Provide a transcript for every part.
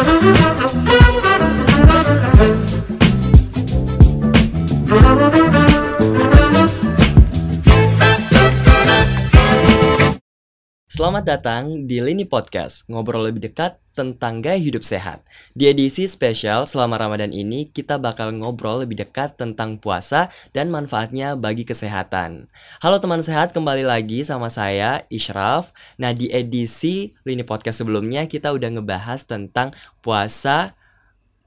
Thank. Selamat datang di Lini Podcast, ngobrol lebih dekat tentang gaya hidup sehat. Di edisi spesial selama Ramadan ini, kita bakal ngobrol lebih dekat tentang puasa dan manfaatnya bagi kesehatan. Halo teman sehat, kembali lagi sama saya, Ishraf. Nah, di edisi Lini Podcast sebelumnya, kita udah ngebahas tentang puasa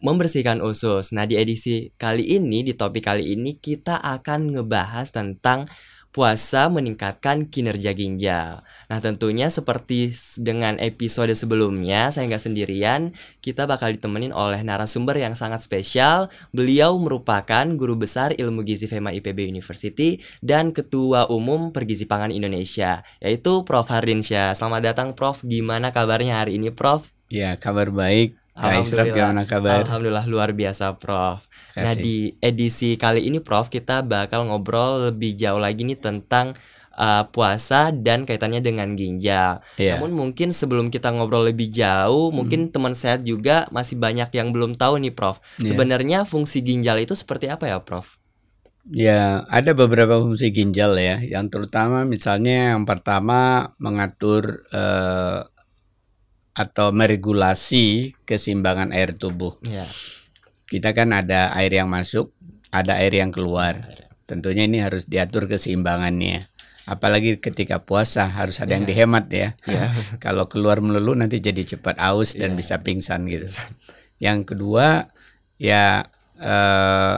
membersihkan usus. Nah, di edisi kali ini, di topik kali ini, kita akan ngebahas tentang puasa meningkatkan kinerja ginjal. Nah tentunya seperti dengan episode sebelumnya, saya nggak sendirian, kita bakal ditemenin oleh narasumber yang sangat spesial. Beliau merupakan guru besar ilmu gizi FEMA IPB University dan ketua umum Pergizi Pangan Indonesia, yaitu Prof. Hardinsyah. Selamat datang Prof, gimana kabarnya hari ini Prof? Ya, kabar baik. Alhamdulillah. gimana kabar? Alhamdulillah luar biasa, Prof. Kasih. Nah, di edisi kali ini, Prof, kita bakal ngobrol lebih jauh lagi nih tentang uh, puasa dan kaitannya dengan ginjal. Yeah. Namun mungkin sebelum kita ngobrol lebih jauh, hmm. mungkin teman sehat juga masih banyak yang belum tahu nih, Prof. Yeah. Sebenarnya fungsi ginjal itu seperti apa ya, Prof? Ya, ada beberapa fungsi ginjal ya. Yang terutama misalnya yang pertama mengatur uh, atau meregulasi keseimbangan air tubuh. Ya. Kita kan ada air yang masuk, ada air yang keluar. Tentunya ini harus diatur keseimbangannya. Apalagi ketika puasa harus ada ya. yang dihemat ya. ya. Kalau keluar melulu nanti jadi cepat aus dan ya. bisa pingsan gitu. Yang kedua ya eh,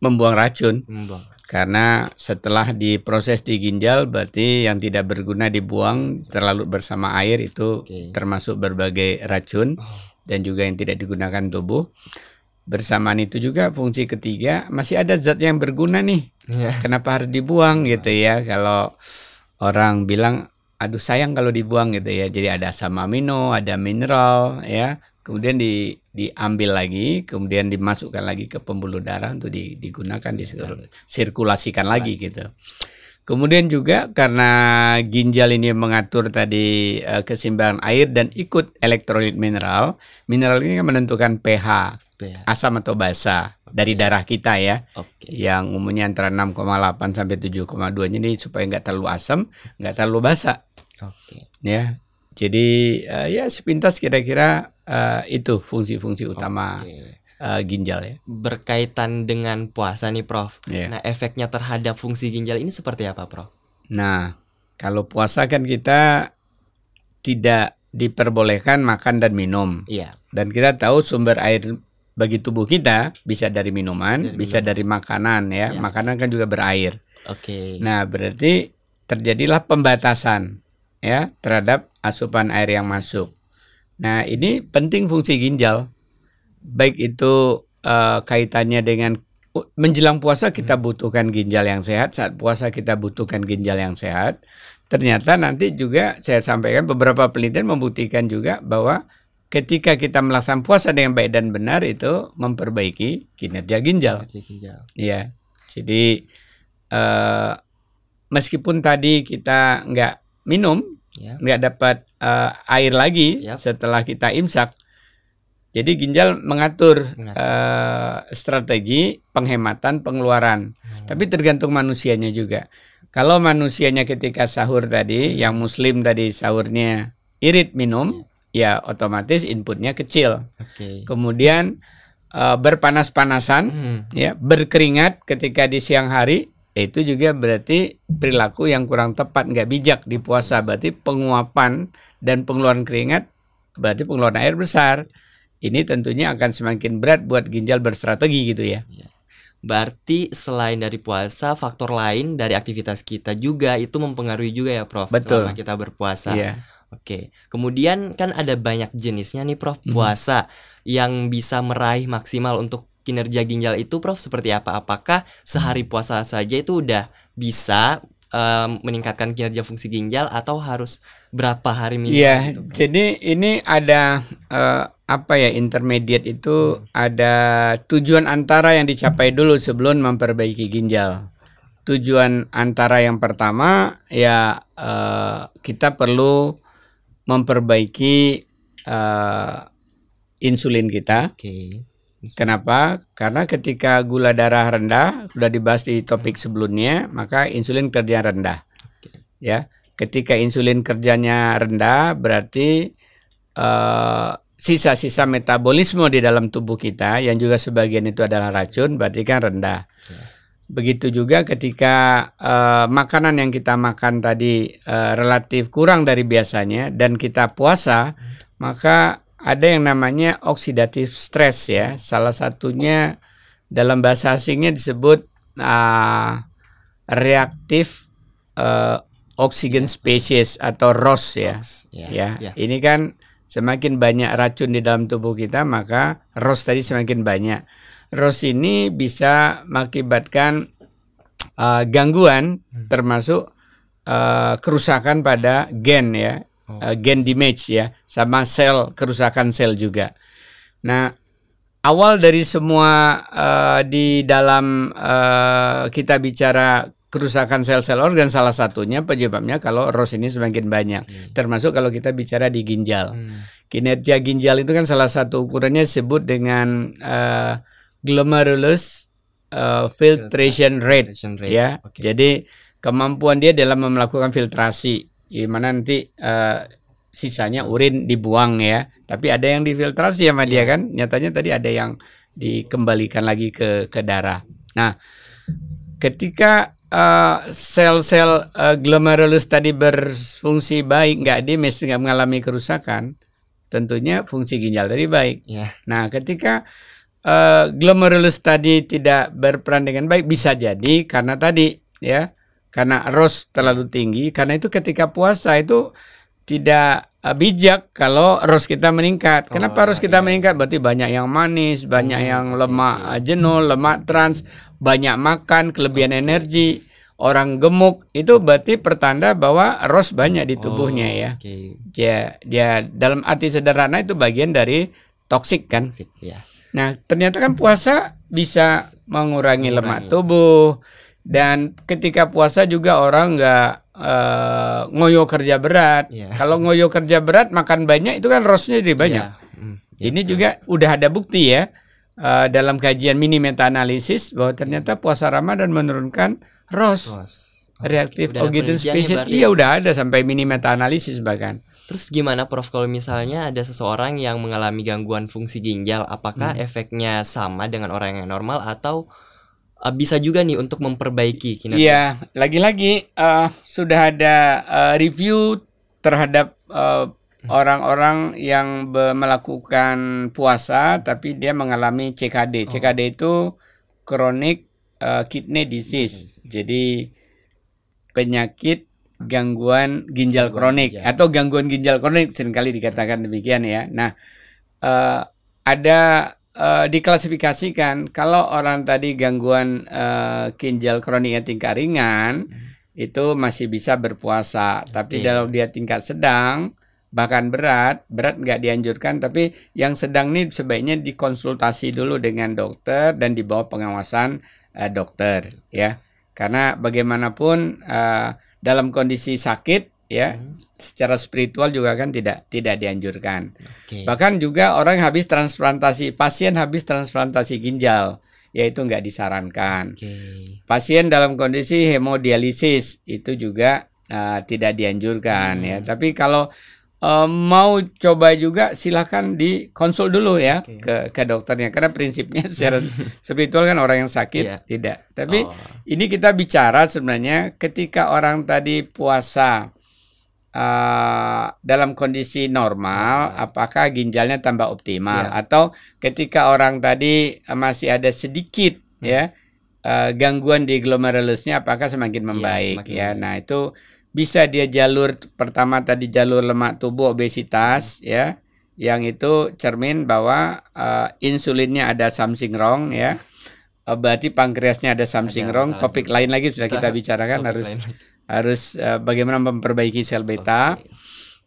membuang racun. Membuang karena setelah diproses di ginjal berarti yang tidak berguna dibuang terlalu bersama air itu okay. termasuk berbagai racun oh. dan juga yang tidak digunakan tubuh. Bersamaan itu juga fungsi ketiga masih ada zat yang berguna nih. Yeah. Kenapa harus dibuang gitu ya? Kalau orang bilang aduh sayang kalau dibuang gitu ya. Jadi ada asam amino, ada mineral ya kemudian di, diambil lagi, kemudian dimasukkan lagi ke pembuluh darah untuk digunakan, disirkulasikan lagi gitu. Kemudian juga karena ginjal ini mengatur tadi uh, keseimbangan air dan ikut elektrolit mineral, mineral ini kan menentukan pH, pH. asam atau basa okay. dari darah kita ya, okay. yang umumnya antara 6,8 sampai 7,2 jadi supaya nggak terlalu asam, nggak terlalu basa, okay. ya. Jadi uh, ya sepintas kira-kira uh, itu fungsi-fungsi utama okay. uh, eh, ginjal ya. Berkaitan dengan puasa nih, Prof. Yeah. Nah, efeknya terhadap fungsi ginjal ini seperti apa, Prof? Nah, kalau puasa kan kita tidak diperbolehkan makan dan minum. Iya. Yeah. Dan kita tahu sumber air bagi tubuh kita bisa dari minuman, dari bisa minuman. dari makanan ya. Yeah. Makanan kan juga berair. Oke. Okay. Nah, berarti terjadilah pembatasan ya terhadap asupan air yang masuk. Nah, ini penting fungsi ginjal. Baik itu uh, kaitannya dengan menjelang puasa kita hmm. butuhkan ginjal yang sehat, saat puasa kita butuhkan ginjal yang sehat. Ternyata nanti juga saya sampaikan beberapa penelitian membuktikan juga bahwa ketika kita melaksanakan puasa dengan baik dan benar itu memperbaiki kinerja ginjal. Iya. Jadi uh, meskipun tadi kita nggak minum, ya. nggak dapat uh, air lagi ya. setelah kita imsak. Jadi ginjal mengatur uh, strategi penghematan pengeluaran. Hmm. Tapi tergantung manusianya juga. Kalau manusianya ketika sahur tadi, yang muslim tadi sahurnya irit minum, ya, ya otomatis inputnya kecil. Okay. Kemudian uh, berpanas-panasan, hmm. ya berkeringat ketika di siang hari, itu juga berarti perilaku yang kurang tepat, nggak bijak di puasa. Berarti penguapan dan pengeluaran keringat berarti pengeluaran air besar. Ini tentunya akan semakin berat buat ginjal berstrategi gitu ya. Iya. Berarti selain dari puasa, faktor lain dari aktivitas kita juga itu mempengaruhi juga ya, Prof. Betul. Selama kita berpuasa. Iya. Oke. Kemudian kan ada banyak jenisnya nih, Prof. Mhm. Puasa hmm. yang bisa meraih maksimal untuk kinerja ginjal itu Prof seperti apa? Apakah sehari puasa saja itu udah bisa um, meningkatkan kinerja fungsi ginjal atau harus berapa hari minimal? Iya, gitu, jadi ini ada uh, apa ya intermediate itu hmm. ada tujuan antara yang dicapai dulu sebelum memperbaiki ginjal. Tujuan antara yang pertama ya uh, kita perlu memperbaiki uh, insulin kita. Oke. Kenapa? Karena ketika gula darah rendah, sudah dibahas di topik sebelumnya, maka insulin kerja rendah. Ya, ketika insulin kerjanya rendah, berarti eh, sisa-sisa metabolisme di dalam tubuh kita yang juga sebagian itu adalah racun, berarti kan rendah. Begitu juga ketika eh, makanan yang kita makan tadi eh, relatif kurang dari biasanya dan kita puasa, maka ada yang namanya oxidative stress ya. Salah satunya dalam bahasa asingnya disebut uh, reaktif uh, oxygen species atau ROS ya. Ya. Ya, ya. ini kan semakin banyak racun di dalam tubuh kita maka ROS tadi semakin banyak. ROS ini bisa mengakibatkan uh, gangguan Hmm. termasuk uh, kerusakan pada gen ya Oh. uh, gen damage ya, sama sel kerusakan sel juga. Nah, awal dari semua uh, di dalam uh, kita bicara kerusakan sel-sel organ salah satunya penyebabnya kalau ROS ini semakin banyak. Oke. Termasuk kalau kita bicara di ginjal. Hmm. Kinerja ginjal itu kan salah satu ukurannya disebut dengan uh, glomerulus uh, filtration rate Filtration rate. ya. Oke. Jadi kemampuan dia dalam melakukan filtrasi, di mana nanti eh, sisanya urin dibuang ya. Tapi ada yang difiltrasi sama dia kan. Nyatanya tadi ada yang dikembalikan lagi ke ke darah. Nah, ketika eh, sel-sel eh, glomerulus tadi berfungsi baik, nggak dia mesti nggak mengalami kerusakan, tentunya fungsi ginjal tadi baik. Ya. Nah, ketika eh, glomerulus tadi tidak berperan dengan baik, bisa jadi karena tadi ya, karena ROS terlalu tinggi. Karena itu ketika puasa itu tidak eh, bijak kalau ROS kita meningkat. Kenapa Oh, ROS kita iya. meningkat? Berarti banyak yang manis, banyak Hmm, yang lemak eh, jenuh, lemak trans, banyak makan, kelebihan energi. Orang gemuk itu berarti pertanda bahwa ROS banyak di tubuhnya Oh, ya. Oke. Dia dia dalam arti sederhana itu bagian dari toksik kan. Sip, ya. Nah, ternyata kan puasa bisa mengurangi Mengurangi. lemak tubuh dan ketika puasa juga orang nggak eh, ngoyo kerja berat. Iya. Kalau ngoyo kerja berat makan banyak itu kan rosnya jadi banyak. Ya. Hmm. Ini juga udah ada bukti ya eh, dalam kajian mini meta analisis bahwa ternyata puasa Ramadan menurunkan ROS Terus. reaktif oxygen species. berarti. Iya udah ada sampai mini meta analisis bahkan. Terus gimana Prof kalau misalnya ada seseorang yang mengalami gangguan fungsi ginjal, apakah Hmm. efeknya sama dengan orang yang normal atau uh, bisa juga nih untuk memperbaiki kinerja? Iya, lagi-lagi eh, sudah ada eh, review terhadap eh, orang-orang yang melakukan puasa tapi dia mengalami CKD. Oh. CKD itu chronic eh, kidney disease. Jadi penyakit gangguan ginjal kronik atau gangguan ginjal kronik sering kali dikatakan demikian ya. Nah, eh, ada eh, diklasifikasikan kalau orang tadi gangguan eh, ginjal kroniknya tingkat ringan itu masih bisa berpuasa, tapi Oke. kalau dia tingkat sedang bahkan berat, berat nggak dianjurkan, tapi yang sedang ini sebaiknya dikonsultasi dulu dengan dokter dan di bawah pengawasan eh, dokter ya, karena bagaimanapun eh, dalam kondisi sakit ya Hmm, secara spiritual juga kan tidak tidak dianjurkan. Oke. Bahkan juga orang habis transplantasi, pasien habis transplantasi ginjal, yaitu nggak disarankan. Oke. Pasien dalam kondisi hemodialisis itu juga uh, tidak dianjurkan ya. Hmm. Tapi kalau uh, mau coba juga silahkan dikonsul dulu ya Oke. ke ke dokternya karena prinsipnya secara spiritual kan orang yang sakit Iya. tidak. Tapi Oh, ini kita bicara sebenarnya ketika orang tadi puasa uh, dalam kondisi normal, apakah ginjalnya tambah optimal Iya. atau ketika orang tadi uh, masih ada sedikit ya uh, gangguan di glomerulusnya, apakah semakin membaik semakin ya? Nah itu bisa dia jalur pertama tadi jalur lemak tubuh obesitas ya, yang itu cermin bahwa uh, insulinnya ada something wrong ya. Uh, berarti pankreasnya ada something Ada wrong. Topik lain lagi sudah kita bicarakan harus lain. Harus uh, bagaimana memperbaiki sel beta. Oke.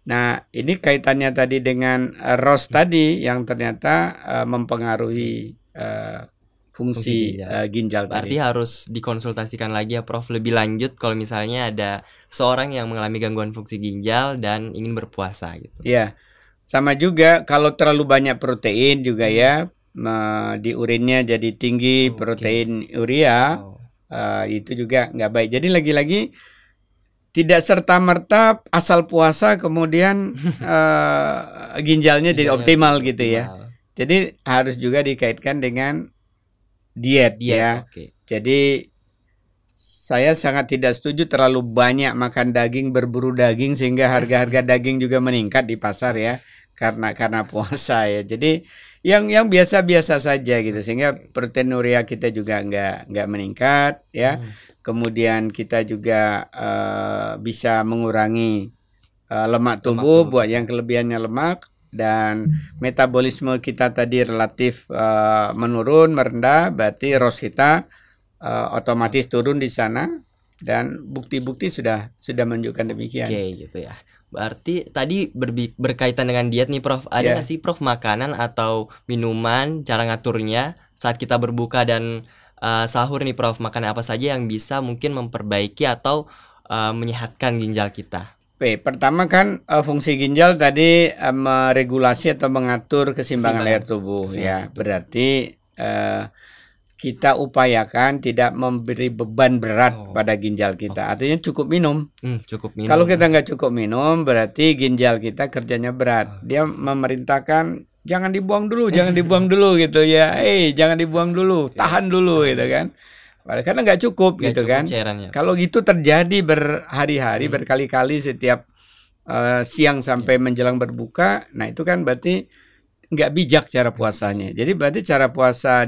Nah, ini kaitannya tadi dengan uh, ROS tadi yang ternyata uh, mempengaruhi uh, Fungsi fungsi, ginjal. uh, ginjal Berarti tadi. harus dikonsultasikan lagi ya Prof lebih lanjut kalau misalnya ada seorang yang mengalami gangguan fungsi ginjal dan ingin berpuasa gitu. Ya. Sama juga kalau terlalu banyak protein juga ya me- di urinnya jadi tinggi protein urea Oh, uh, itu juga nggak baik. Jadi lagi-lagi tidak serta merta asal puasa kemudian uh, ginjalnya jadi optimal gitu ya. Jadi harus juga dikaitkan dengan diet, Diet, ya. oke. Jadi saya sangat tidak setuju terlalu banyak makan daging berburu daging sehingga harga-harga daging juga meningkat di pasar ya karena karena puasa ya. Jadi yang yang biasa-biasa saja gitu sehingga proteinuria kita juga nggak nggak meningkat ya. Hmm. Kemudian kita juga eh, bisa mengurangi eh, lemak tubuh tubuh. buat yang kelebihannya lemak dan metabolisme kita tadi relatif eh, menurun merendah berarti ROS kita eh, otomatis turun di sana dan bukti-bukti sudah sudah menunjukkan demikian. Oke gitu ya. Berarti tadi berbi- berkaitan dengan diet nih Prof. Ada Ya. nggak sih Prof makanan atau minuman cara ngaturnya saat kita berbuka dan eh, sahur nih Prof? Makanan apa saja yang bisa mungkin memperbaiki atau eh, menyehatkan ginjal kita? Oke, pertama kan eh, fungsi ginjal tadi eh, meregulasi atau mengatur keseimbangan air tubuh Keseimbangan ya. Berarti eh, kita upayakan tidak memberi beban berat Oh. pada ginjal kita. Artinya cukup minum. Hmm, cukup minum. Kalau kita nggak cukup minum, berarti ginjal kita kerjanya Ah. berat. Dia memerintahkan jangan dibuang dulu, jangan dibuang dulu gitu ya. Eh, jangan dibuang dulu, tahan dulu gitu kan. Padahal karena nggak cukup Nggak gitu cukup kan. cairannya. Kalau gitu terjadi berhari-hari, Hmm. berkali-kali setiap eh, siang sampai Iya. menjelang berbuka, nah itu kan berarti nggak bijak cara puasanya. Jadi berarti cara puasa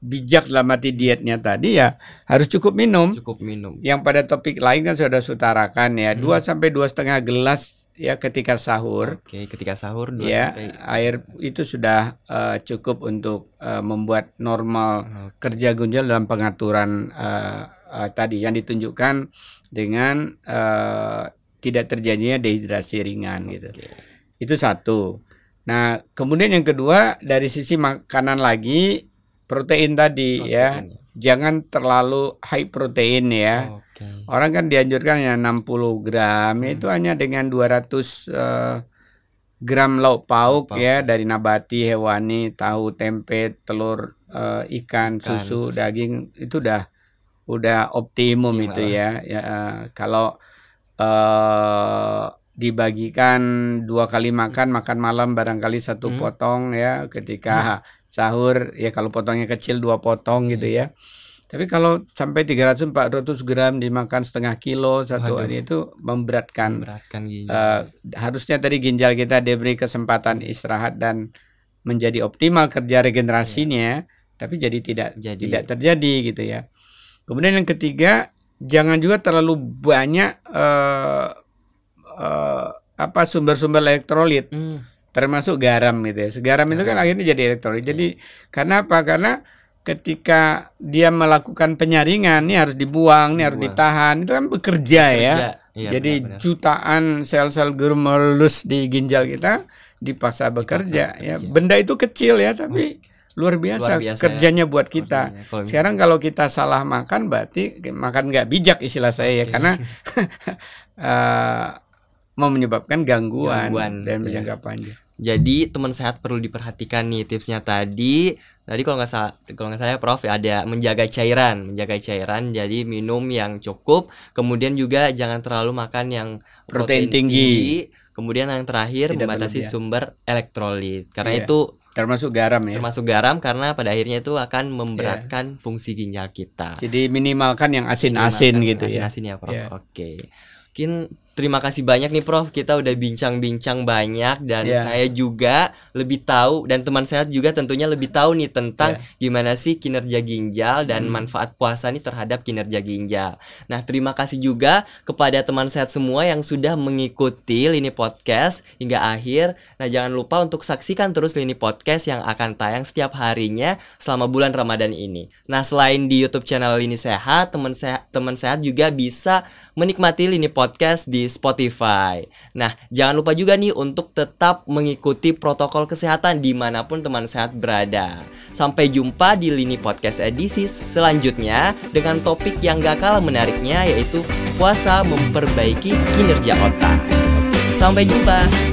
bijak dalam arti dietnya tadi ya harus cukup minum. Cukup minum. Yang pada topik lain kan sudah sutarakan ya, Hmm. dua sampai dua setengah gelas ya ketika sahur. Oke, ketika sahur 2 Ya, sampai air itu sudah eh, cukup untuk eh, membuat normal Oke. kerja ginjal dalam pengaturan eh, eh, tadi yang ditunjukkan dengan eh, tidak terjadinya dehidrasi ringan gitu. Oke. Itu satu. Nah, kemudian yang kedua dari sisi makanan lagi protein tadi ya. Protein. Jangan terlalu high protein ya. Oke. Orang kan dianjurkan ya 60 gram Hmm. itu hanya dengan 200 eh, gram lauk pauk Pauk, ya ya. dari nabati, hewani, tahu, tempe, telur, eh, ikan, Ikan, susu, susu. daging itu udah udah optimum Optimal. itu ya. Ya eh, kalau eh dibagikan dua kali makan, makan malam barangkali satu Hmm. potong ya ketika sahur ya kalau potongnya kecil dua potong gitu Hmm. ya. Tapi kalau sampai 300 400 gram dimakan setengah kilo satu Waduh. hari itu memberatkan. Memberatkan ginjal. Eh, harusnya tadi ginjal kita diberi kesempatan istirahat dan menjadi optimal kerja regenerasinya, tapi jadi tidak. Jadi tidak terjadi gitu ya. Kemudian yang ketiga, jangan juga terlalu banyak eh, eh, apa sumber-sumber elektrolit Hmm, termasuk garam gitu ya. Garam itu kan akhirnya jadi elektrolit. Jadi karena apa? Karena ketika dia melakukan penyaringan, ini harus dibuang, ini harus ditahan, itu kan bekerja ya. kerja. Iya, Jadi benar-benar. jutaan sel-sel glomerulus di ginjal kita dipaksa bekerja ya. bekerja. Benda itu kecil ya, tapi luar biasa, Luar biasa ya. kerjanya buat kita. Kalau- Sekarang kalau kita salah makan berarti makan nggak bijak istilah saya ya, Oke. karena eh, mau menyebabkan gangguan, Gangguan, dan ya. berjangka panjang. Jadi teman sehat perlu diperhatikan nih tipsnya tadi. Tadi kalau nggak salah, kalau nggak salah Prof ada menjaga cairan, menjaga cairan. Jadi minum yang cukup. Kemudian juga jangan terlalu makan yang Protein tinggi. Kemudian yang terakhir Tidak membatasi berlebihan. sumber elektrolit. Karena Iya. itu Termasuk garam ya. termasuk garam karena pada akhirnya itu akan memberatkan fungsi ginjal kita. Jadi minimalkan yang asin-asin gitu ya. Asin-asin ya, Prof. Iya. Oke. Mungkin terima kasih banyak nih Prof. Kita udah bincang-bincang banyak dan Iya. saya juga lebih tahu dan teman sehat juga tentunya lebih tahu nih tentang Iya. gimana sih kinerja ginjal dan Hmm. manfaat puasa nih terhadap kinerja ginjal. Nah, terima kasih juga kepada teman sehat semua yang sudah mengikuti Lini Podcast hingga akhir. Nah, jangan lupa untuk saksikan terus Lini Podcast yang akan tayang setiap harinya selama bulan Ramadan ini. Nah, selain di YouTube channel Lini Sehat, teman sehat teman sehat juga bisa menikmati Lini Podcast di Spotify. Nah, jangan lupa juga nih untuk tetap mengikuti protokol kesehatan di mana pun teman sehat berada. Sampai jumpa di Lini Podcast edisi selanjutnya dengan topik yang gak kalah menariknya yaitu puasa memperbaiki kinerja otak. Sampai jumpa.